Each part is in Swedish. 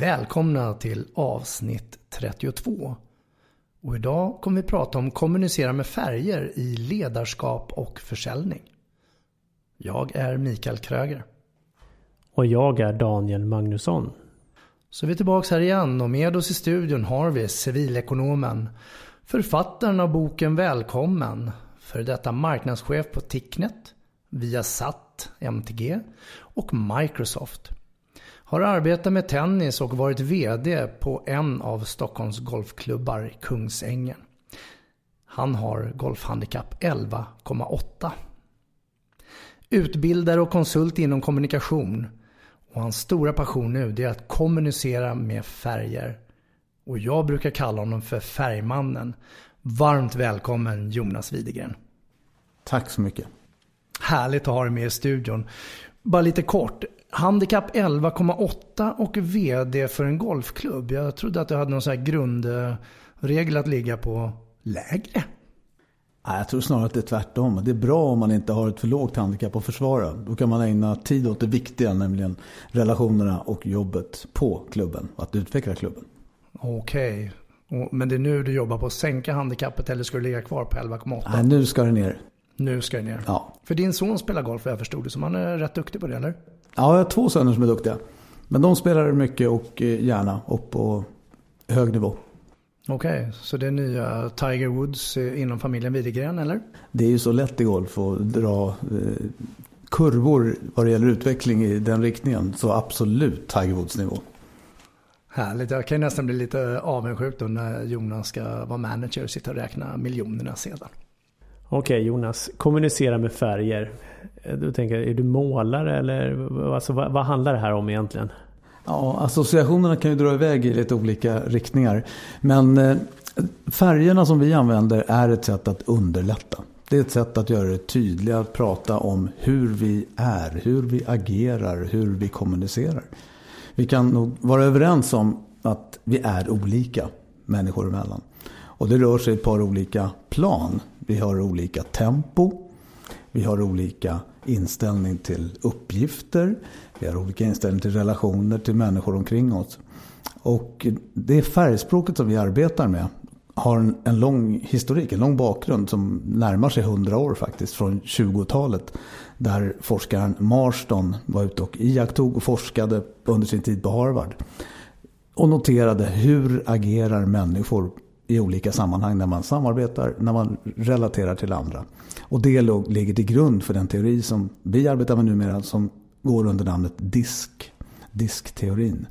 Välkomna till avsnitt 32. Och idag kommer vi prata om kommunicera med färger i ledarskap och försäljning. Jag är Mikael Kröger. Och jag är Daniel Magnusson. Så vi är tillbaka här igen och med oss i studion har vi civilekonomen, författaren av boken Välkommen, för detta marknadschef på Ticknet, Viasat, MTG och Microsoft. Har arbetat med tennis och varit VD på en av Stockholms golfklubbar, Kungsängen. Han har golfhandikapp 11,8. Utbildare och konsult inom kommunikation. Och hans stora passion nu är att kommunicera med färger. Och jag brukar kalla honom för Färgmannen. Varmt välkommen Jonas Widegren. Tack så mycket. Härligt att ha dig med i studion. Bara lite kort. Handikapp 11,8 och VD för en golfklubb. Jag trodde att du hade någon sån här grundregel att ligga på lägre. Jag tror snarare att det är tvärtom. Det är bra om man inte har ett för lågt handikapp att försvara. Då kan man ägna tid åt det viktiga, nämligen relationerna och jobbet på klubben. Att utveckla klubben. Okej. Okay. Men det är nu du jobbar på att sänka handikappet eller ska du ligga kvar på 11,8? Nej, nu ska det ner. Nu ska det ner. Ja. För din son spelar golf jag förstod det, så han är rätt duktig på det eller? Ja, jag har två söner som är duktiga. Men de spelar mycket och eh, gärna och på hög nivå. Okej, okay, så det är nya Tiger Woods eh, inom familjen Widegren eller? Det är ju så lätt i golf att dra eh, kurvor vad det gäller utveckling i den riktningen. Så absolut Tiger Woods nivå. Härligt, jag kan nästan bli lite avundsjuk då när Jonas ska vara manager och sitta och räkna miljonerna sedan. Okej Jonas, kommunicera med färger. Eh, du tänker, är du målare eller alltså, vad, vad handlar det här om egentligen? Ja, associationerna kan ju dra iväg i lite olika riktningar. Men eh, färgerna som vi använder är ett sätt att underlätta. Det är ett sätt att göra det tydligare att prata om hur vi är, hur vi agerar, hur vi kommunicerar. Vi kan nog vara överens om att vi är olika människor emellan. Och det rör sig ett par olika plan. Vi har olika tempo. Vi har olika inställning till uppgifter. Vi har olika inställning till relationer till människor omkring oss. Och det färgspråket som vi arbetar med har en, en lång historik, en lång bakgrund som närmar sig 100 år faktiskt, från 20-talet. Där forskaren Marston var ute och iakttog och forskade under sin tid på Harvard. Och noterade hur agerar människor i olika sammanhang när man samarbetar, när man relaterar till andra. Och det ligger till grund för den teori som vi arbetar med numera som går under namnet DISK, DISK-teorin.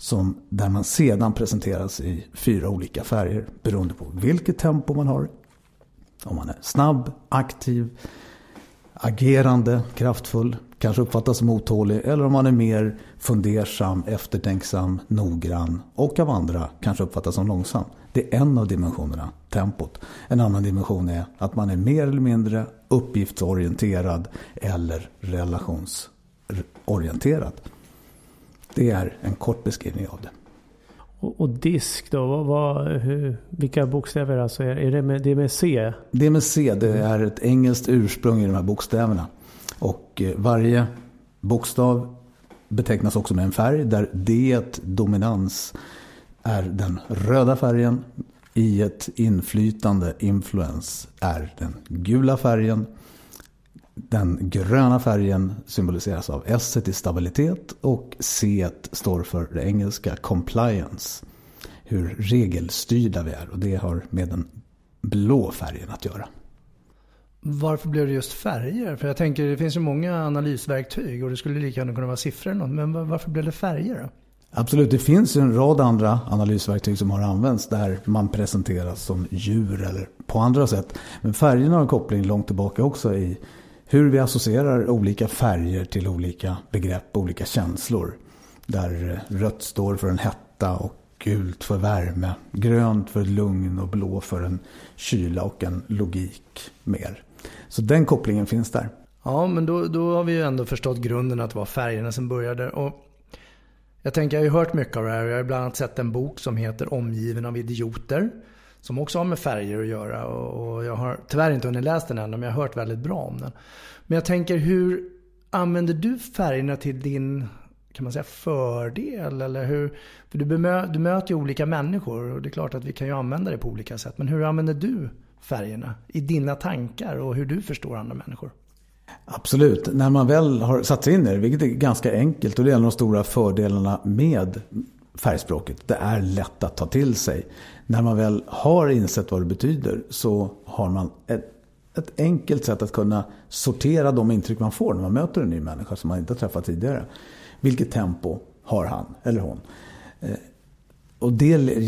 Som, där man sedan presenteras i fyra olika färger beroende på vilket tempo man har. Om man är snabb, aktiv, agerande, kraftfull, kanske uppfattas som otålig eller om man är mer fundersam, eftertänksam, noggrann och av andra kanske uppfattas som långsam. Det är en av dimensionerna, tempot. En annan dimension är att man är mer eller mindre uppgiftsorienterad eller relationsorienterad. Det är en kort beskrivning av det. Och, och disk då? Vad, vad, hur, vilka bokstäver alltså? Är, är det, med, det är med C? Det är med C. Det är ett engelskt ursprung i de här bokstäverna. Och eh, varje bokstav betecknas också med en färg där D dominans är den röda färgen. i ett inflytande, influens, är den gula färgen. Den gröna färgen symboliseras av S i stabilitet och C står för det engelska compliance. Hur regelstyrda vi är och det har med den blå färgen att göra. Varför blev det just färger? För jag tänker det finns ju många analysverktyg och det skulle lika gärna kunna vara siffror eller något. Men varför blev det färger då? Absolut, det finns en rad andra analysverktyg som har använts där man presenteras som djur eller på andra sätt. Men färgerna har en koppling långt tillbaka också i hur vi associerar olika färger till olika begrepp, och olika känslor. Där rött står för en hetta och gult för värme, grönt för lugn och blå för en kyla och en logik mer. Så den kopplingen finns där. Ja, men då, då har vi ju ändå förstått grunden att det var färgerna som började. Och jag tänker, jag har ju hört mycket av det här. och Jag har bland annat sett en bok som heter Omgiven av idioter. Som också har med färger att göra. Och jag har tyvärr inte hunnit läsa den än, men jag har hört väldigt bra om den. Men jag tänker, hur använder du färgerna till din kan man säga fördel? Eller hur? För du, bemö, du möter ju olika människor och det är klart att vi kan ju använda det på olika sätt. Men hur använder du färgerna i dina tankar och hur du förstår andra människor? Absolut. När man väl har satt sig in i det, vilket är ganska enkelt och det är en av de stora fördelarna med färgspråket. Det är lätt att ta till sig. När man väl har insett vad det betyder så har man ett, ett enkelt sätt att kunna sortera de intryck man får när man möter en ny människa som man inte har träffat tidigare. Vilket tempo har han eller hon? Eh, och det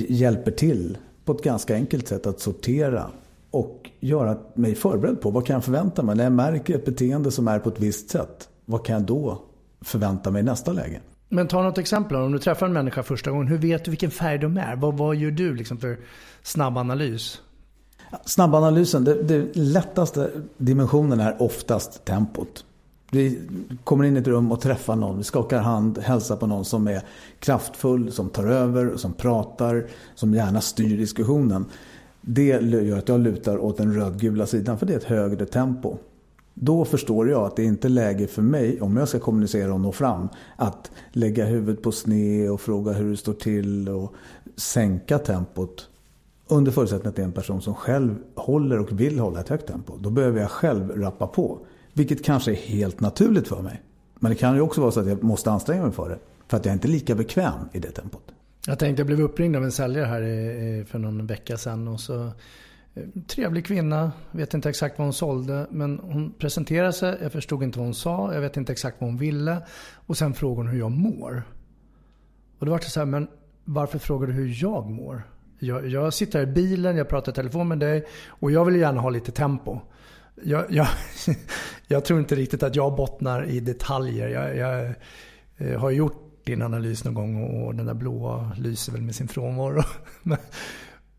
hjälper till på ett ganska enkelt sätt att sortera och göra mig förberedd på vad kan jag förvänta mig. När jag märker ett beteende som är på ett visst sätt, vad kan jag då förvänta mig i nästa läge? Men ta något exempel. Om du träffar en människa första gången, hur vet du vilken färg de är? Vad, vad gör du liksom för snabbanalys? Snabbanalysen, det, det lättaste dimensionen är oftast tempot. Vi kommer in i ett rum och träffar någon, vi skakar hand, hälsar på någon som är kraftfull, som tar över, som pratar, som gärna styr diskussionen. Det gör att jag lutar åt den rödgula sidan för det är ett högre tempo. Då förstår jag att det inte är läge för mig, om jag ska kommunicera och nå fram, att lägga huvudet på sned och fråga hur det står till och sänka tempot. Under förutsättning att det är en person som själv håller och vill hålla ett högt tempo. Då behöver jag själv rappa på. Vilket kanske är helt naturligt för mig. Men det kan ju också vara så att jag måste anstränga mig för det. För att jag är inte lika bekväm i det tempot. Jag tänkte, jag blev uppringd av en säljare här för någon vecka sedan. Och så, eh, trevlig kvinna, vet inte exakt vad hon sålde. Men hon presenterade sig, jag förstod inte vad hon sa, jag vet inte exakt vad hon ville. Och sen frågade hon hur jag mår. Och då var det så här, men varför frågar du hur jag mår? Jag, jag sitter här i bilen, jag pratar i telefon med dig och jag vill gärna ha lite tempo jag, jag, jag, tror inte riktigt att jag bottnar i detaljer. Jag, jag, eh, har gjort din analys någon gång och den där blåa lyser väl med sin frånvaro.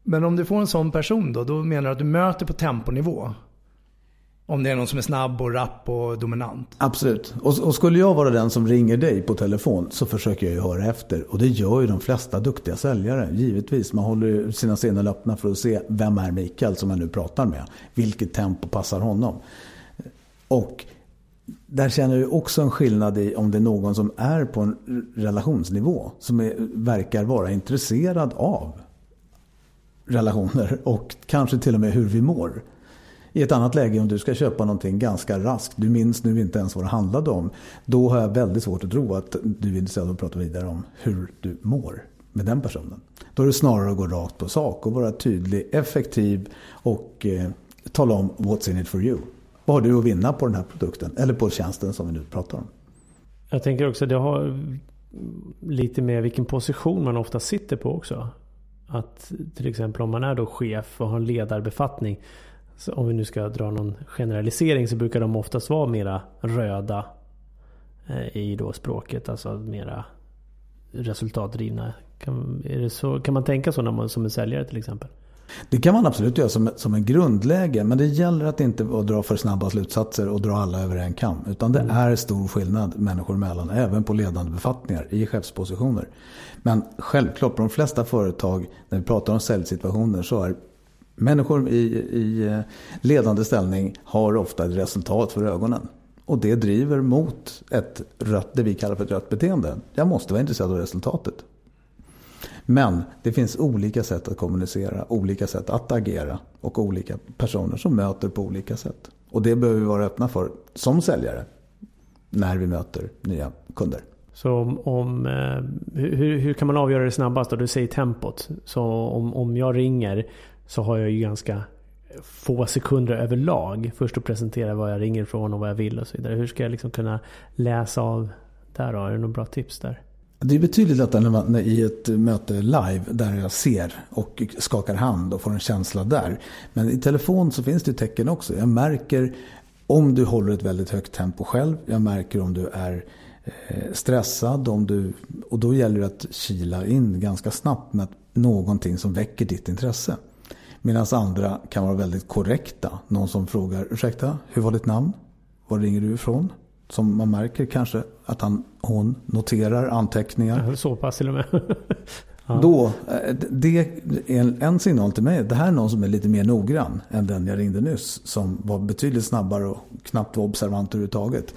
Men om du får en sån person då, då menar du att du möter på temponivå? Om det är någon som är snabb och rapp och dominant. Absolut. Och, och, skulle jag vara den som ringer dig på telefon så försöker jag ju höra efter. Och det gör ju de flesta duktiga säljare. Givetvis. Man håller sina sinnen öppna för att se vem är Mikael som jag nu pratar med. Vilket tempo passar honom. Och där känner du också en skillnad i om det är någon som är på en relationsnivå. Som är, verkar vara intresserad av relationer och kanske till och med hur vi mår. I ett annat läge om du ska köpa någonting ganska raskt, du minns nu inte ens vad det handlade om. Då har jag väldigt svårt att tro att du är intresserad av att prata vidare om hur du mår med den personen. Då är det snarare att gå rakt på sak och vara tydlig, effektiv och eh, tala om what's in it for you. Vad har du att vinna på den här produkten eller på tjänsten som vi nu pratar om? Jag tänker också det har lite med vilken position man ofta sitter på också. Att till exempel om man är då chef och har en ledarbefattning så om vi nu ska dra någon generalisering så brukar de oftast vara mera röda eh, i då språket. Alltså mera resultatdrivna. Kan, är det så, kan man tänka så när man, som en säljare till exempel? Det kan man absolut göra som, som en grundläge. Men det gäller att inte dra för snabba slutsatser och dra alla över en kam. Utan det mm. är stor skillnad människor emellan. Även på ledande befattningar i chefspositioner. Men självklart på de flesta företag när vi pratar om säljsituationer så är Människor i, i eh, ledande ställning har ofta ett resultat för ögonen. Och det driver mot ett rött, det vi kallar för ett rött beteende. Jag måste vara intresserad av resultatet. Men det finns olika sätt att kommunicera, olika sätt att agera och olika personer som möter på olika sätt. Och det behöver vi vara öppna för som säljare när vi möter nya kunder. Så om, om eh, hur, hur, kan man avgöra det snabbast? Då? Du säger tempot. Så om, om jag ringer så har jag ju ganska få sekunder överlag. Först att presentera vad jag ringer ifrån och vad jag vill och så vidare. Hur ska jag liksom kunna läsa av där då? Är det några bra tips där? Det är betydligt lättare när man, i ett möte live där jag ser och skakar hand och får en känsla där. Men i telefon så finns det tecken också. Jag märker om du håller ett väldigt högt tempo själv. Jag märker om du är eh, stressad. Om du, och då gäller det att kila in ganska snabbt med någonting som väcker ditt intresse. Medan andra kan vara väldigt korrekta. Någon som frågar, ursäkta, hur var ditt namn? Var ringer du ifrån? Som man märker kanske att han, hon noterar anteckningar. Så pass till och med. ja. Då, eh, det är en signal till mig. Det här är någon som är lite mer noggrann än den jag ringde nyss. Som var betydligt snabbare och knappt var observant överhuvudtaget.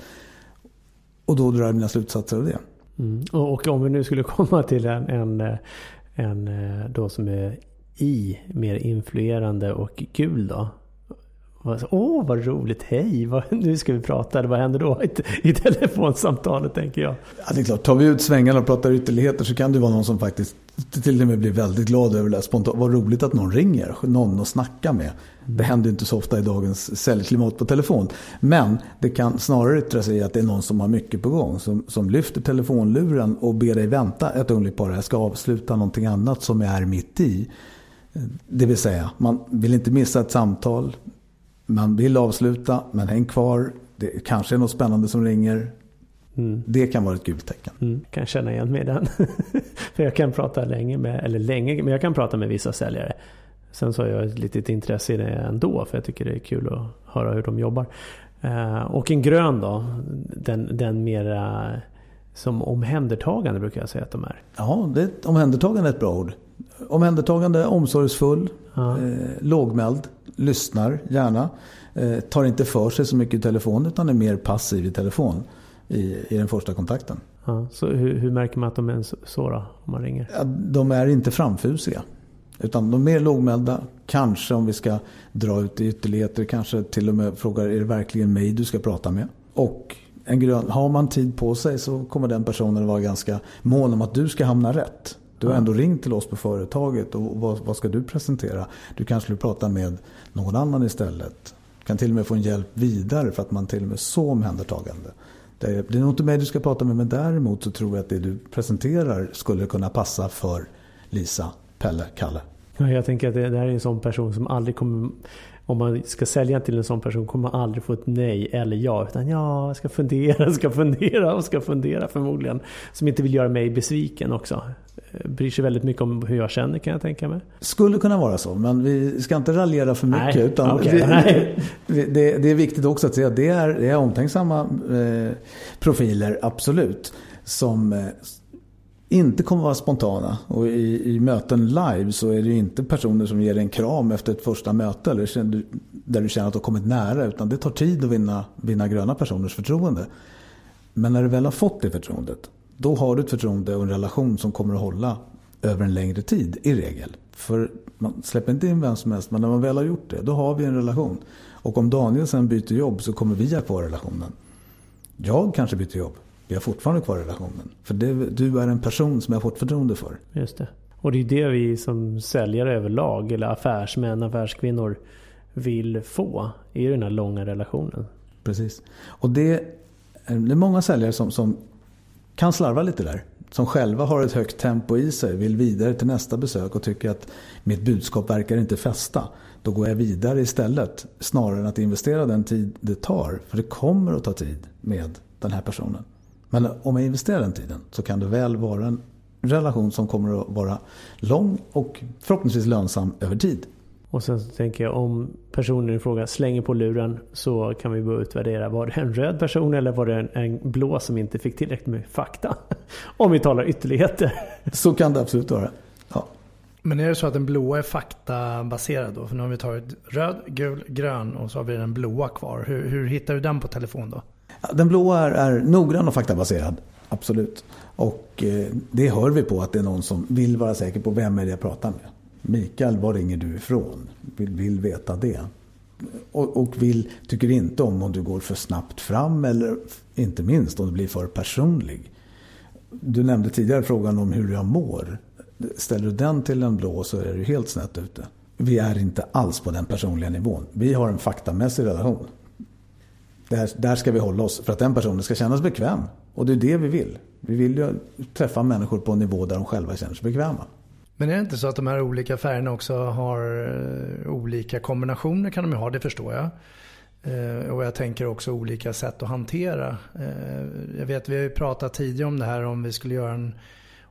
Och då drar jag mina slutsatser av det. Mm. Och om vi nu skulle komma till en, en, eh, en eh, då som är i mer influerande och kul då? Åh, oh, vad roligt, hej, vad, nu ska vi prata, vad händer då i, i telefonsamtalet tänker jag? Ja, det är klart, tar vi ut svängarna och pratar ytterligheter så kan det vara någon som faktiskt till och med blir väldigt glad över det. Spontant, vad roligt att någon ringer, någon att snacka med. Det händer inte så ofta i dagens säljklimat på telefon. Men det kan snarare yttra sig i att det är någon som har mycket på gång. Som, som lyfter telefonluren och ber dig vänta ett ögonblick bara. Jag ska avsluta någonting annat som jag är mitt i. Det vill säga, man vill inte missa ett samtal. Man vill avsluta, men häng kvar. Det kanske är något spännande som ringer. Mm. Det kan vara ett gult tecken. Mm, kan känna igen mig i den. För jag kan prata länge med, eller länge, men jag kan prata med vissa säljare. Sen så har jag ett litet intresse i det ändå, för jag tycker det är kul att höra hur de jobbar. Uh, och en grön då, den, den mera som omhändertagande brukar jag säga att de är. Ja, det, omhändertagande är ett bra ord. Omhändertagande, omsorgsfull, ja. eh, lågmäld, lyssnar gärna. Eh, tar inte för sig så mycket i telefon utan är mer passiv i telefon i, i den första kontakten. Ja, så hur, hur, märker man att de är så då, om man ringer? Ja, de är inte framfusiga. Utan de är mer lågmälda. Kanske om vi ska dra ut i ytterligheter. Kanske till och med frågar är det verkligen mig du ska prata med? Och en grön, har man tid på sig så kommer den personen vara ganska mån om att du ska hamna rätt. Du har ändå ringt till oss på företaget och vad, vad, ska du presentera? Du kanske vill prata med någon annan istället. Du kan till och med få en hjälp vidare för att man till och med är så omhändertagande. Det är, det är nog inte mig du ska prata med men däremot så tror jag att det du presenterar skulle kunna passa för Lisa, Pelle, Kalle. Ja, jag tänker att det, det här är en sån person som aldrig kommer om man ska sälja till en sån person kommer man aldrig få ett nej eller ja. Utan ja, jag ska fundera, ska fundera och ska fundera förmodligen. Som inte vill göra mig besviken också. Bryr sig väldigt mycket om hur jag känner kan jag tänka mig. Skulle kunna vara så, men vi ska inte raljera för mycket. Nej, utan okay, vi, nej. Det, det, är viktigt också att säga att det är, det är omtänksamma eh, profiler, absolut. Som eh, inte kommer vara spontana. Och i, i, möten live så är det inte personer som ger en kram efter ett första möte eller där du känner att du har kommit nära. Utan det tar tid att vinna, vinna gröna personers förtroende. Men när du väl har fått det förtroendet, då har du ett förtroende och en relation som kommer att hålla över en längre tid i regel. För man släpper inte in vem som helst, men när man väl har gjort det, då har vi en relation. Och om Daniel sen byter jobb så kommer vi ha kvar relationen. Jag kanske byter jobb, vi har fortfarande kvar relationen. För det, du är en person som jag har fått förtroende för. Just det. Och det är det vi som säljare överlag, eller affärsmän, affärskvinnor vill få i den här långa relationen. Precis. Och det är, det är många säljare som, som kan slarva lite där. Som själva har ett högt tempo i sig, vill vidare till nästa besök och tycker att mitt budskap verkar inte fästa. Då går jag vidare istället. Snarare än att investera den tid det tar. För det kommer att ta tid med den här personen. Men om jag investerar den tiden så kan det väl vara en relation som kommer att vara lång och förhoppningsvis lönsam över tid. Och sen så tänker jag om personen i fråga slänger på luren så kan vi börja utvärdera. Var det en röd person eller var det en, en blå som inte fick tillräckligt med fakta? om vi talar ytterligheter. Så kan det absolut vara. Ja. Men är det så att den blåa är faktabaserad då? För nu har vi tagit röd, gul, grön och så har vi den blåa kvar. Hur, hur hittar du den på telefon då? Den blåa är, är noggrann och faktabaserad. Absolut. Och eh, det hör vi på att det är någon som vill vara säker på vem är det jag pratar med. Mikael, var ringer du ifrån? Vill, vill veta det. Och, och vill, tycker inte om om du går för snabbt fram eller inte minst om du blir för personlig. Du nämnde tidigare frågan om hur jag mår. Ställer du den till en blå så är du helt snett ute. Vi är inte alls på den personliga nivån. Vi har en faktamässig relation. Där, där ska vi hålla oss för att den personen ska kännas bekväm. Och det är det vi vill. Vi vill ju träffa människor på en nivå där de själva känner sig bekväma. Men är det inte så att de här olika färgerna också har eh, olika kombinationer kan de ju ha, det förstår jag. Eh, och jag tänker också olika sätt att hantera. Eh, jag vet, vi har ju pratat tidigare om det här om vi skulle göra en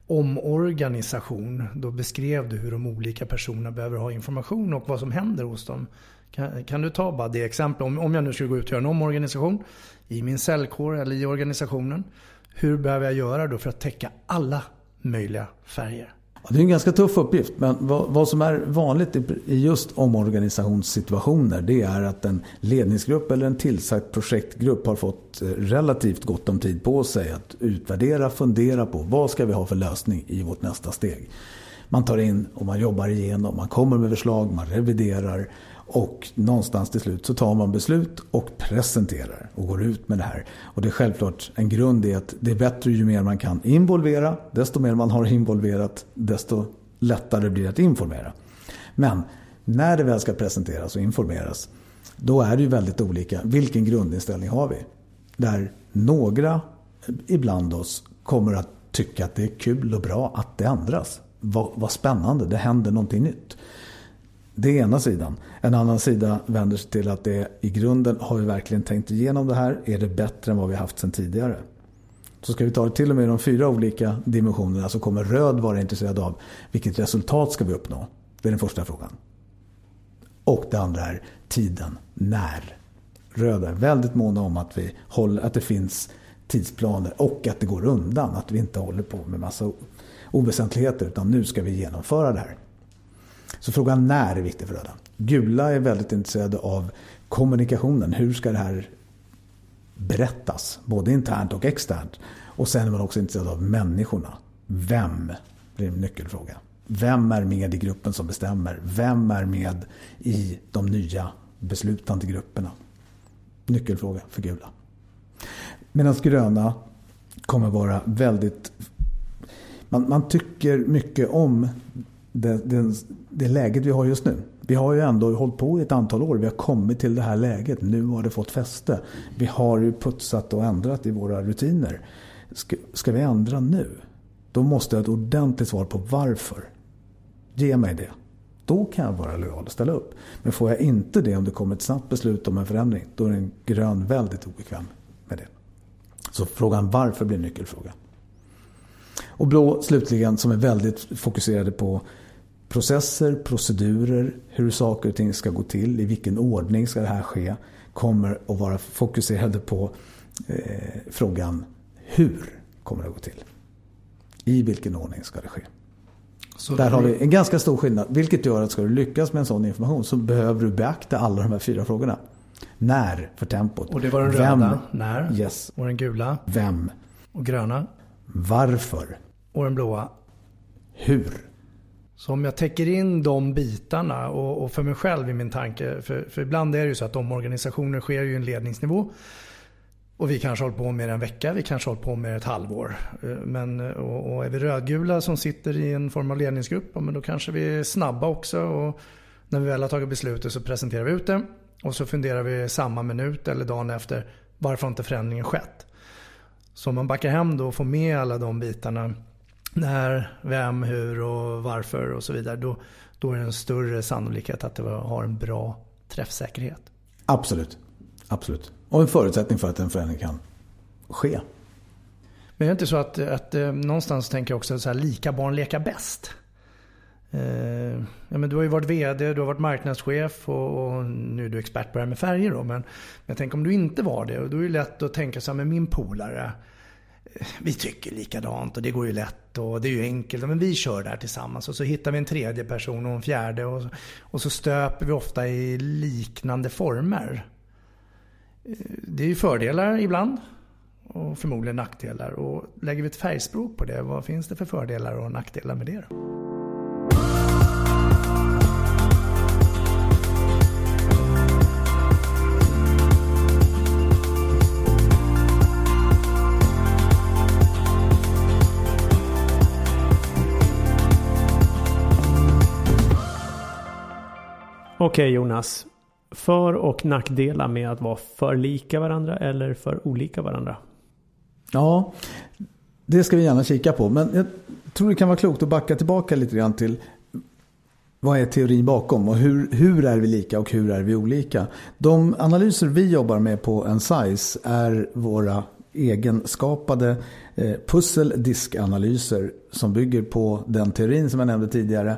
omorganisation. Då beskrev du hur de olika personerna behöver ha information och vad som händer hos dem. Kan, kan du ta bara det exemplet, om, om jag nu skulle gå ut och göra en omorganisation i min säljkår eller i organisationen. Hur behöver jag göra då för att täcka alla möjliga färger? Det är en ganska tuff uppgift, men vad, vad, som är vanligt i just omorganisationssituationer det är att en ledningsgrupp eller en tillsatt projektgrupp har fått eh, relativt gott om tid på sig att utvärdera, fundera på vad ska vi ha för lösning i vårt nästa steg. Man tar in och man jobbar igenom, man kommer med förslag, man reviderar och någonstans till slut så tar man beslut och presenterar och går ut med det här. Och det är självklart en grund i att det är bättre ju mer man kan involvera. Desto mer man har involverat desto lättare blir det att informera. Men när det väl ska presenteras och informeras då är det ju väldigt olika. Vilken grundinställning har vi? Där några ibland oss kommer att tycka att det är kul och bra att det ändras. Vad, vad spännande, det händer någonting nytt. Det är ena sidan. En annan sida vänder sig till att det i grunden har vi verkligen tänkt igenom det här. Är det bättre än vad vi haft sedan tidigare? Så ska vi ta det till och med i de fyra olika dimensionerna så kommer röd vara intresserad av vilket resultat ska vi uppnå? Det är den första frågan. Och det andra är tiden. När? Röd är väldigt måna om att, vi håller, att det finns tidsplaner och att det går undan. Att vi inte håller på med massa oväsentligheter utan nu ska vi genomföra det här. Så frågan när är viktig för röda. Gula är väldigt intresserade av kommunikationen. Hur ska det här berättas? Både internt och externt. Och sen är man också intresserad av människorna. Vem Det är en nyckelfråga. Vem är med i gruppen som bestämmer? Vem är med i de nya beslutande grupperna? Nyckelfråga för gula. Medan gröna kommer vara väldigt... Man, man tycker mycket om det, det, det läget vi har just nu. Vi har ju ändå hållit på i ett antal år. Vi har kommit till det här läget. Nu har det fått fäste. Vi har ju putsat och ändrat i våra rutiner. Ska, ska vi ändra nu? Då måste jag ha ett ordentligt svar på varför. Ge mig det. Då kan jag vara lojal och ställa upp. Men får jag inte det om det kommer ett snabbt beslut om en förändring. Då är en grön väldigt obekväm med det. Så frågan varför blir en nyckelfråga. Och blå slutligen som är väldigt fokuserade på processer, procedurer, hur saker och ting ska gå till, i vilken ordning ska det här ske, kommer att vara fokuserade på eh, frågan hur kommer det att gå till? I vilken ordning ska det ske? Så Där har vi en ganska stor skillnad. Vilket gör att ska du lyckas med en sån information så behöver du beakta alla de här fyra frågorna. När för tempot. Och det var den Vem? röda. När. Yes. Och den gula. Vem. Och gröna. Varför. Och den blåa. Hur. Så om jag täcker in de bitarna och, och för mig själv i min tanke. För, för ibland är det ju så att omorganisationer sker ju i en ledningsnivå. Och vi kanske håller på med det en vecka, vi kanske håller på med det ett halvår. Eh, men, och, och är vi rödgula som sitter i en form av ledningsgrupp, ja, men då kanske vi är snabba också. Och när vi väl har tagit beslutet så presenterar vi ut det. Och så funderar vi samma minut eller dagen efter, varför har inte förändringen skett? Så om man backar hem då och får med alla de bitarna när, vem, hur och varför och så vidare. Då, då är det en större sannolikhet att det har en bra träffsäkerhet. Absolut. Absolut. Och en förutsättning för att en förändring kan ske. Men är det inte så att, att eh, någonstans tänker jag också så här, lika barn leka bäst? Eh, ja, men du har ju varit VD, du har varit marknadschef och, och nu är du expert på det här med färger. Då, men, men jag tänker om du inte var det, då är det lätt att tänka så här med min polare vi tycker likadant och det går ju lätt och det är ju enkelt. Men vi kör där tillsammans och så hittar vi en tredje person och en fjärde och, och så stöper vi ofta i liknande former. Eh, det är ju fördelar ibland och förmodligen nackdelar. Och lägger vi ett färgspråk på det, vad finns det för fördelar och nackdelar med det? Då? Okej Jonas. För och nackdelar med att vara för lika varandra eller för olika varandra? Ja, det ska vi gärna kika på. Men jag tror det kan vara klokt att backa tillbaka lite grann till vad är teorin bakom och hur, hur är vi lika och hur är vi olika? De analyser vi jobbar med på Ensize är våra egenskapade eh, pusseldiskanalyser som bygger på den teorin som jag nämnde tidigare.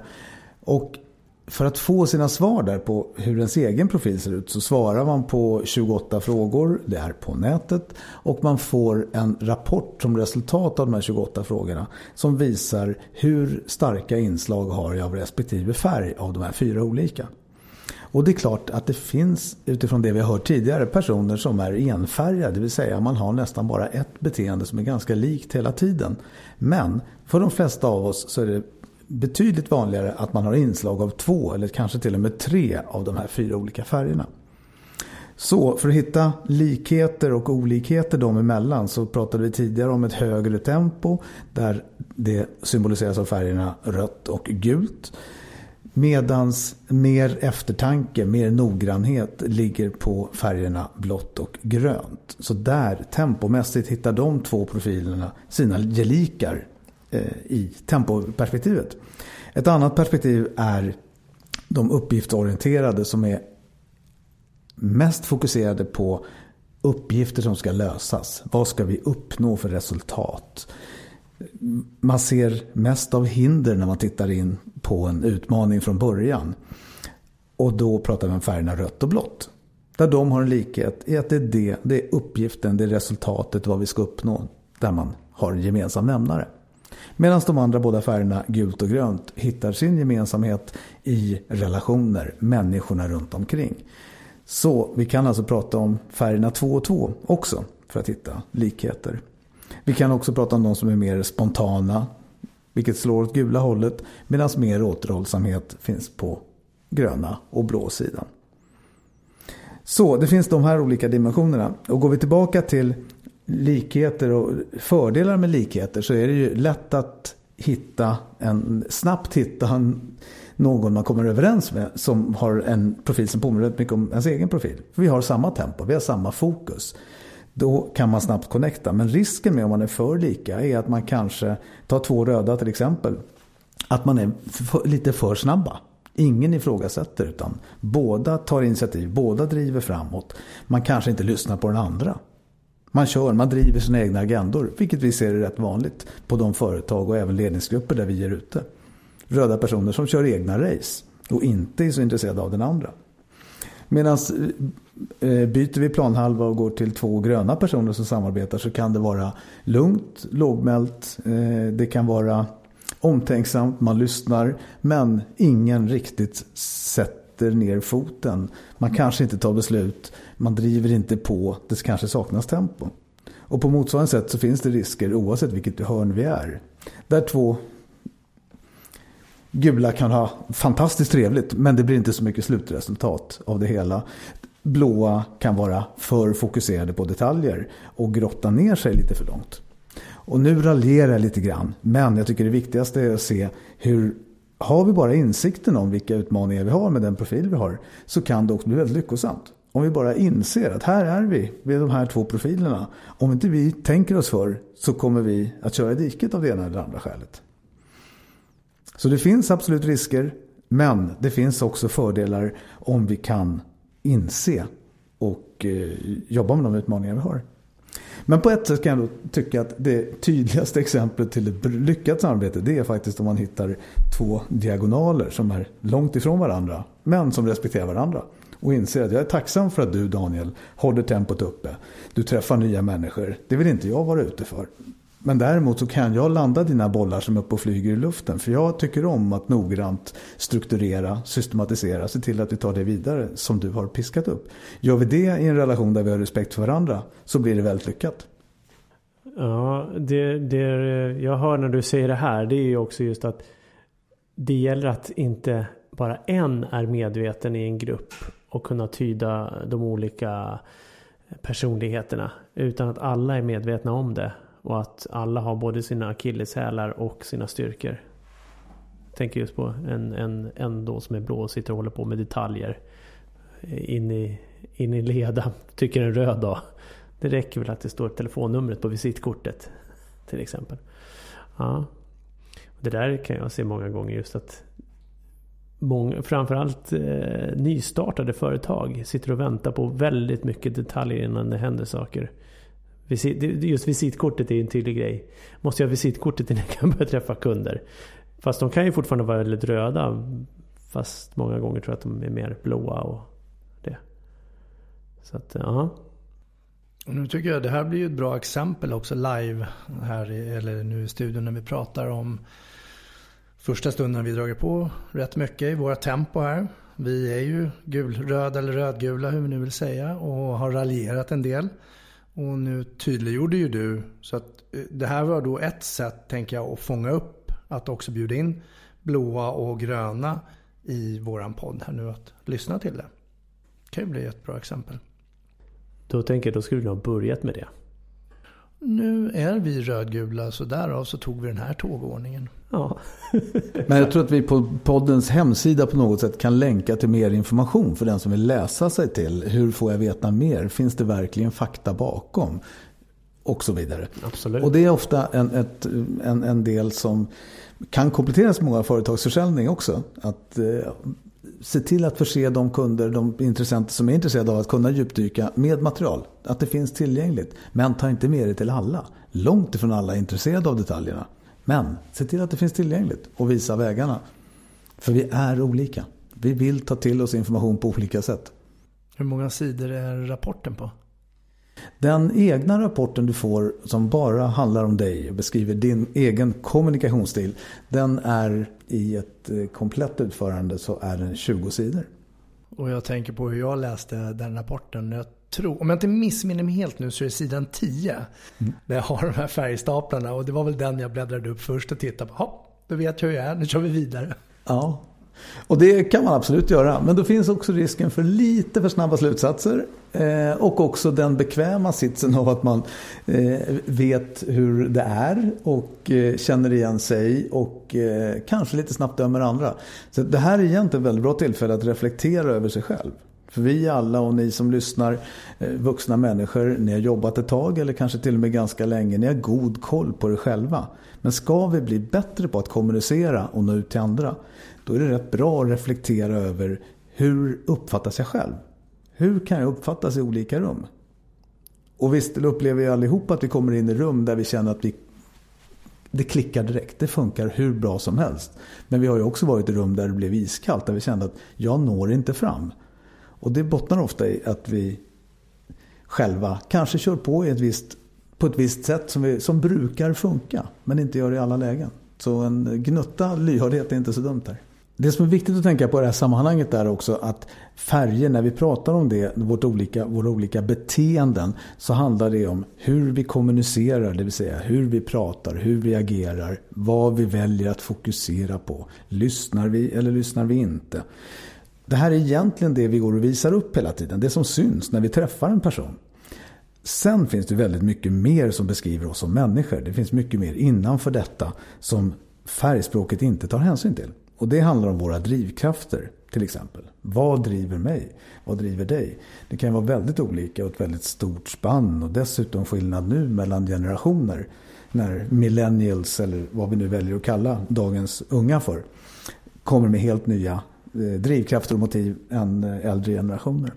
Och för att få sina svar där på hur ens egen profil ser ut så svarar man på 28 frågor, det är på nätet och man får en rapport som resultat av de här 28 frågorna som visar hur starka inslag har jag av respektive färg av de här fyra olika. Och det är klart att det finns utifrån det vi har hört tidigare personer som är enfärgade, det vill säga man har nästan bara ett beteende som är ganska likt hela tiden. Men för de flesta av oss så är det betydligt vanligare att man har inslag av två eller kanske till och med tre av de här fyra olika färgerna. Så för att hitta likheter och olikheter dem emellan så pratade vi tidigare om ett högre tempo där det symboliseras av färgerna rött och gult. Medans mer eftertanke, mer noggrannhet ligger på färgerna blått och grönt. Så där tempomässigt hittar de två profilerna sina gelikar Eh, i tempoperspektivet. Ett annat perspektiv är de uppgiftsorienterade som är mest fokuserade på uppgifter som ska lösas. Vad ska vi uppnå för resultat? Man ser mest av hinder när man tittar in på en utmaning från början. Och då pratar vi om färgerna rött och blått. Där de har en likhet i att det är, det, det är uppgiften, det är resultatet, vad vi ska uppnå. Där man har en gemensam nämnare. Medan de andra båda färgerna, gult och grönt, hittar sin gemensamhet i relationer, människorna runt omkring. Så vi kan alltså prata om färgerna 2 och 2 också för att hitta likheter. Vi kan också prata om de som är mer spontana, vilket slår åt gula hållet, medan mer återhållsamhet finns på gröna och blå sidan. Så det finns de här olika dimensionerna. Och går vi tillbaka till likheter och fördelar med likheter så är det ju lätt att hitta en, snabbt hitta en, någon man kommer överens med som har en profil som påminner väldigt mycket om ens egen profil. För vi har samma tempo, vi har samma fokus. Då kan man snabbt connecta. Men risken med om man är för lika är att man kanske tar två röda till exempel. Att man är för, lite för snabba. Ingen ifrågasätter utan båda tar initiativ, båda driver framåt. Man kanske inte lyssnar på den andra. Man kör, man driver sina egna agendor, vilket vi ser är rätt vanligt på de företag och även ledningsgrupper där vi är ute. Röda personer som kör egna race och inte är så intresserade av den andra. Medan eh, eh, byter vi planhalva och går till två gröna personer som samarbetar så kan det vara lugnt, lågmält, eh, det kan vara omtänksamt, man lyssnar men ingen riktigt sätter ner foten. Man kanske inte tar beslut man driver inte på, det kanske saknas tempo. Och på motsvarande sätt så finns det risker oavsett vilket hörn vi är. Där två gula kan ha fantastiskt trevligt men det blir inte så mycket slutresultat av det hela. Blåa kan vara för fokuserade på detaljer och grotta ner sig lite för långt. Och nu raljerar jag lite grann men jag tycker det viktigaste är att se hur har vi bara insikten om vilka utmaningar vi har med den profil vi har så kan det också bli väldigt lyckosamt. Om vi bara inser att här är vi vid de här två profilerna. Om inte vi tänker oss för så kommer vi att köra i diket av det ena eller andra skälet. Så det finns absolut risker. Men det finns också fördelar om vi kan inse och eh, jobba med de utmaningar vi har. Men på ett sätt kan jag då tycka att det tydligaste exemplet till ett lyckat samarbete det är faktiskt om man hittar två diagonaler som är långt ifrån varandra men som respekterar varandra och inser att jag är tacksam för att du Daniel håller tempot uppe. Du träffar nya människor. Det vill inte jag vara ute för. Men däremot så kan jag landa dina bollar som är uppe och flyger i luften. För jag tycker om att noggrant strukturera, systematisera, se till att vi tar det vidare som du har piskat upp. Gör vi det i en relation där vi har respekt för varandra så blir det väldigt lyckat. Ja, det, det jag hör när du säger det här det är ju också just att det gäller att inte bara en är medveten i en grupp och kunna tyda de olika personligheterna. Utan att alla är medvetna om det. Och att alla har både sina akilleshälar och sina styrkor. Jag tänker just på en, en, en då som är blå och sitter och håller på med detaljer. In i, in i leda, tycker en röd då. Det räcker väl att det står telefonnumret på visitkortet. Till exempel. Ja. Det där kan jag se många gånger just att många, framförallt eh, nystartade företag sitter och väntar på väldigt mycket detaljer innan det händer saker. Visit, just visitkortet är ju en tydlig grej. Måste jag ha visitkortet innan jag kan börja träffa kunder? Fast de kan ju fortfarande vara väldigt röda. Fast många gånger tror jag att de är mer blåa och det. Så att, eh, ja. Nu tycker jag det här blir ju ett bra exempel också live här, eller nu i studion när vi pratar om första stunden vi dragit på rätt mycket i våra tempo här. Vi är ju gulröda eller rödgula hur vi nu vill säga och har raljerat en del. Och nu tydliggjorde ju du så att eh, det här var då ett sätt tänker jag att fånga upp att också bjuda in blåa och gröna i våran podd här nu att lyssna till det. Det kan ju bli ett bra exempel. Då tänker jag, då skulle du ha börjat med det. Nu är vi rödgula så därav så tog vi den här tågordningen. Ja. Men jag tror att vi på poddens hemsida på något sätt kan länka till mer information för den som vill läsa sig till. Hur får jag veta mer? Finns det verkligen fakta bakom? Och så vidare. Absolut. Och det är ofta en, ett, en, en del som kan kompletteras med många företagsförsäljning också. Att eh, se till att förse de kunder, de intressenter som är intresserade av att kunna djupdyka med material. Att det finns tillgängligt. Men ta inte med det till alla. Långt ifrån alla är intresserade av detaljerna. Men se till att det finns tillgängligt och visa vägarna. För vi är olika. Vi vill ta till oss information på olika sätt. Hur många sidor är rapporten på? Den egna rapporten du får som bara handlar om dig och beskriver din egen kommunikationsstil. Den är i ett eh, komplett utförande så är den 20 sidor. Och jag tänker på hur jag läste den rapporten. Jag tror, om jag inte missminner mig helt nu så är det sidan 10. Mm. Där jag har de här färgstaplarna. Och det var väl den jag bläddrade upp först och tittade på. Ja, då vet jag hur jag är. Nu kör vi vidare. Ja, och det kan man absolut göra. Men då finns också risken för lite för snabba slutsatser. Eh, och också den bekväma sitsen av att man eh, vet hur det är och eh, känner igen sig och eh, kanske lite snabbt dömer andra. Så det här är egentligen ett väldigt bra tillfälle att reflektera över sig själv. För vi alla och ni som lyssnar, eh, vuxna människor, ni har jobbat ett tag eller kanske till och med ganska länge. Ni har god koll på er själva. Men ska vi bli bättre på att kommunicera och nå ut till andra då är det rätt bra att reflektera över hur uppfattas jag själv? Hur kan jag uppfattas i olika rum? Och visst upplever vi allihopa att vi kommer in i rum där vi känner att vi det klickar direkt. Det funkar hur bra som helst. Men vi har ju också varit i rum där det blev iskallt. Där vi kände att jag når inte fram. Och det bottnar ofta i att vi själva kanske kör på i ett visst, på ett visst sätt som, vi, som brukar funka. Men inte gör det i alla lägen. Så en gnutta lyhördhet är inte så dumt där. Det som är viktigt att tänka på i det här sammanhanget är också att färger, när vi pratar om det, vårt olika, våra olika beteenden, så handlar det om hur vi kommunicerar, det vill säga hur vi pratar, hur vi agerar, vad vi väljer att fokusera på. Lyssnar vi eller lyssnar vi inte? Det här är egentligen det vi går och visar upp hela tiden, det som syns när vi träffar en person. Sen finns det väldigt mycket mer som beskriver oss som människor. Det finns mycket mer innanför detta som färgspråket inte tar hänsyn till. Och det handlar om våra drivkrafter till exempel. Vad driver mig? Vad driver dig? Det kan vara väldigt olika och ett väldigt stort spann och dessutom skillnad nu mellan generationer. När millennials, eller vad vi nu väljer att kalla dagens unga för, kommer med helt nya eh, drivkrafter och motiv än eh, äldre generationer.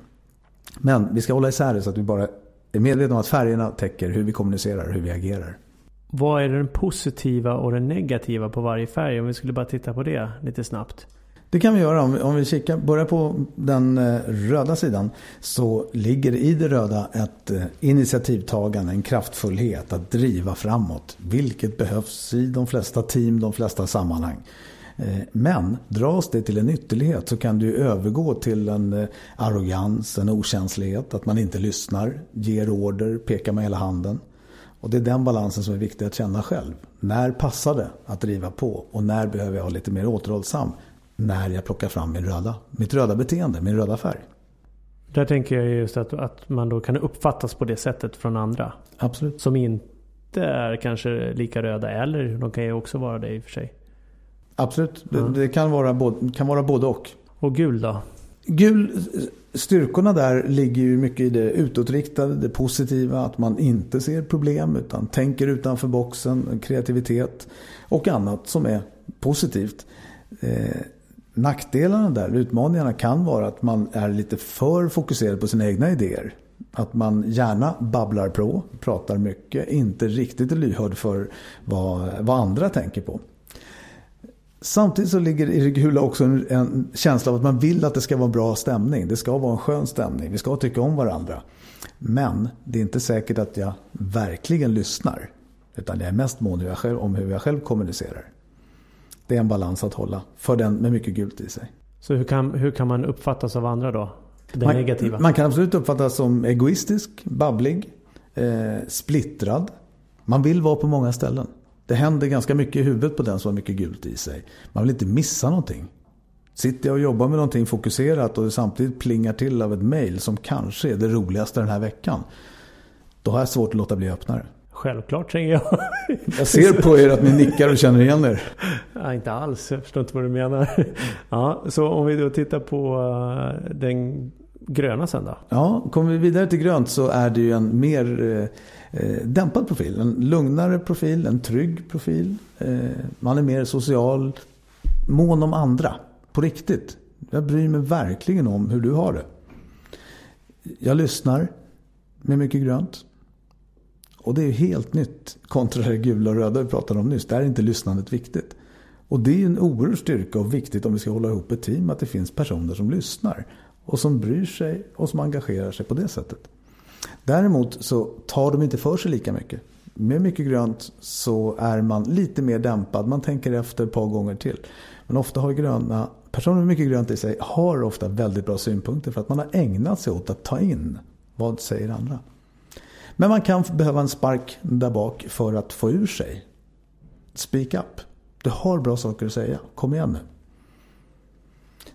Men vi ska hålla isär det så att vi bara är medvetna om att färgerna täcker hur vi kommunicerar, och hur vi agerar. Vad är den positiva och den negativa på varje färg? Om vi skulle bara titta på det lite snabbt. Det kan vi göra. Om vi, om vi kikar, börjar på den eh, röda sidan så ligger i det röda ett eh, initiativtagande, en kraftfullhet att driva framåt. Vilket behövs i de flesta team, de flesta sammanhang. Eh, men dras det till en ytterlighet så kan du övergå till en arrogans, en okänslighet, att man inte lyssnar, ger order, pekar med hela handen. Och det är den balansen som är viktig att känna själv. När passar det att driva på? Och när behöver jag vara lite mer återhållsam? När jag plockar fram min röda, mitt röda beteende, min röda färg. Där tänker jag just att, att man då kan uppfattas på det sättet från andra. Absolut. Som inte är kanske lika röda eller de kan ju också vara det i och för sig. Absolut. Det, det kan, vara både, kan vara både och. Och gul då? Gul, styrkorna där ligger ju mycket i det utåtriktade, det positiva, att man inte ser problem utan tänker utanför boxen, kreativitet och annat som är positivt. Eh, nackdelarna där, utmaningarna kan vara att man är lite för fokuserad på sina egna idéer. Att man gärna babblar på, pratar mycket, inte riktigt är lyhörd för vad, vad andra tänker på. Samtidigt så ligger i det gula också en, en, känsla av att man vill att det ska vara bra stämning. Det ska vara en skön stämning. Vi ska tycka om varandra. Men det är inte säkert att jag verkligen lyssnar. Utan jag är mest mån om hur jag själv kommunicerar. Det är en balans att hålla för den med mycket gult i sig. Så hur kan, hur kan man uppfattas av andra då? Det man, negativa? Man kan absolut uppfattas som egoistisk, babblig, eh, splittrad. Man vill vara på många ställen. Det händer ganska mycket i huvudet på den som har mycket gult i sig. Man vill inte missa någonting. Sitter jag och jobbar med någonting fokuserat och det samtidigt plingar till av ett mail som kanske är det roligaste den här veckan. Då har jag svårt att låta bli att öppna det. Självklart säger jag. Jag ser på er att ni nickar och känner igen er. Ja, inte alls, jag förstår inte vad du menar. Ja, så om vi då tittar på eh, den gröna sen då? Ja, kommer vi vidare till grönt så är det ju en mer eh, dämpad profil. En lugnare profil, en trygg profil. Eh, man är mer social, mån om andra. På riktigt. Jag bryr mig verkligen om hur du har det. Jag lyssnar med mycket grönt. Och det är helt nytt kontra det gula och röda vi pratade om nyss. Där är inte lyssnandet viktigt. Och det är en oerhörd styrka och viktigt om vi ska hålla ihop ett team att det finns personer som lyssnar. Och som bryr sig och som engagerar sig på det sättet. Däremot så tar de inte för sig lika mycket. Med mycket grönt så är man lite mer dämpad. Man tänker efter ett par gånger till. Men ofta har gröna, personer med mycket grönt i sig har ofta väldigt bra synpunkter för att man har ägnat sig åt att ta in vad säger andra. Men man kan behöva en spark där bak för att få ur sig. Speak up. Du har bra saker att säga. Kom igen nu.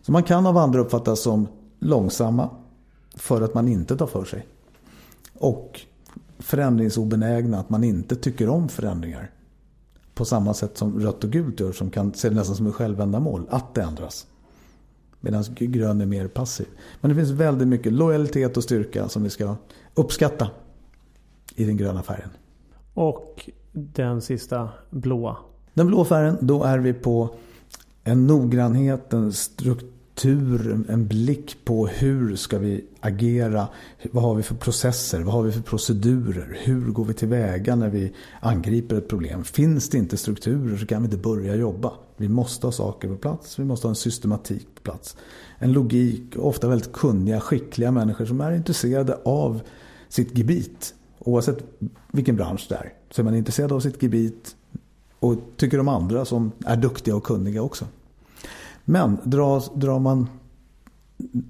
Så man kan av andra uppfattas som långsamma för att man inte tar för sig. Och förändringsobenägna, att man inte tycker om förändringar. På samma sätt som rött och gult gör som kan se nästan som ett självändamål, att det ändras. Medan grön är mer passiv. Men det finns väldigt mycket lojalitet och styrka som vi ska uppskatta i den gröna färgen. Och den sista blåa? Den blå färgen, då är vi på en noggrannhet, en struktur, en blick på hur ska vi agera? Vad har vi för processer? Vad har vi för procedurer? Hur går vi tillväga när vi angriper ett problem? Finns det inte strukturer så kan vi inte börja jobba. Vi måste ha saker på plats. Vi måste ha en systematik på plats. En logik, ofta väldigt kunniga, skickliga människor som är intresserade av sitt gebit. Oavsett vilken bransch det är. Så är man intresserad av sitt gebit och tycker om andra som är duktiga och kunniga också. Men drar, drar man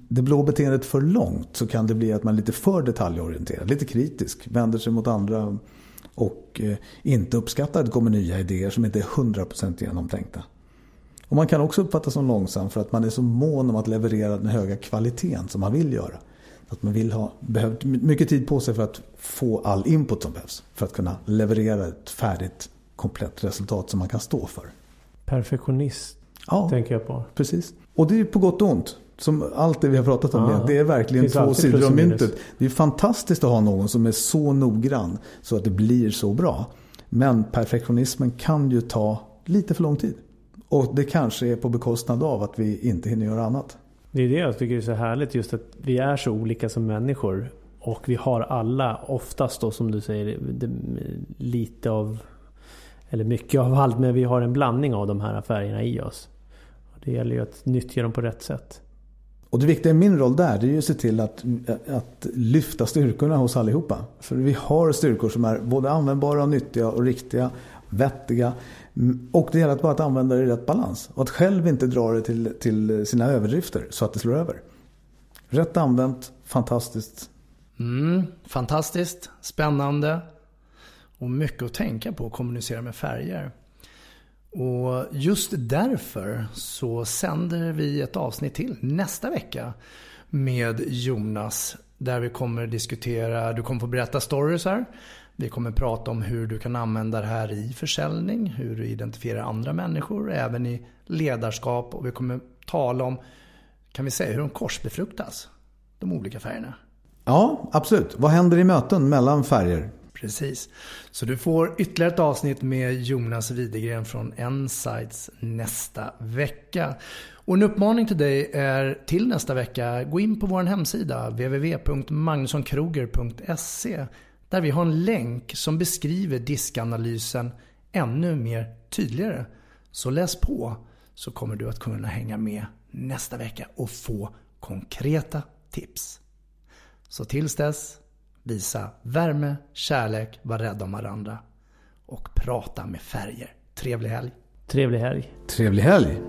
det blå beteendet för långt så kan det bli att man är lite för detaljorienterad, lite kritisk, vänder sig mot andra och eh, inte uppskattar att det kommer nya idéer som inte är 100% genomtänkta. Och man kan också uppfattas som långsam för att man är så mån om att leverera den höga kvaliteten som man vill göra. Att man vill ha, behövt mycket tid på sig för att få all input som behövs. För att kunna leverera ett färdigt, komplett resultat som man kan stå för. Perfektionist ja, tänker jag på. Precis. Och det är på gott och ont. Som allt det vi har pratat om. Ja, det är verkligen två sidor av myntet. Det är fantastiskt att ha någon som är så noggrann så att det blir så bra. Men perfektionismen kan ju ta lite för lång tid. Och det kanske är på bekostnad av att vi inte hinner göra annat. Det är det jag tycker är så härligt just att vi är så olika som människor. Och vi har alla, oftast då som du säger, lite av, eller mycket av allt, men vi har en blandning av de här färgerna i oss. Det gäller ju att nyttja dem på rätt sätt. Och det viktiga i min roll där det är ju att se till att, att lyfta styrkorna hos allihopa. För vi har styrkor som är både användbara, och nyttiga och riktiga, vettiga. Och det gäller att bara att använda det i rätt balans. Och att själv inte dra det till, till sina överdrifter så att det slår över. Rätt använt, fantastiskt. Mm, fantastiskt, spännande. och mycket att tänka på att kommunicera med färger. Och just därför så sänder vi ett avsnitt till nästa vecka med Jonas. Där vi kommer diskutera, du kommer få berätta stories här. Vi kommer prata om hur du kan använda det här i försäljning, hur du identifierar andra människor, även i ledarskap och vi kommer tala om, kan vi säga, hur de korsbefruktas, de olika färgerna. Ja, absolut. Vad händer i möten mellan färger? Precis. Så du får ytterligare ett avsnitt med Jonas Widegren från Insights nästa vecka. Och en uppmaning till dig är till nästa vecka, gå in på vår hemsida www.magnussonkroger.se där vi har en länk som beskriver diskanalysen ännu mer tydligare. Så läs på så kommer du att kunna hänga med nästa vecka och få konkreta tips. Så tills dess, visa värme, kärlek, var rädda om varandra och prata med färger. Trevlig helg! Trevlig helg! Trevlig helg!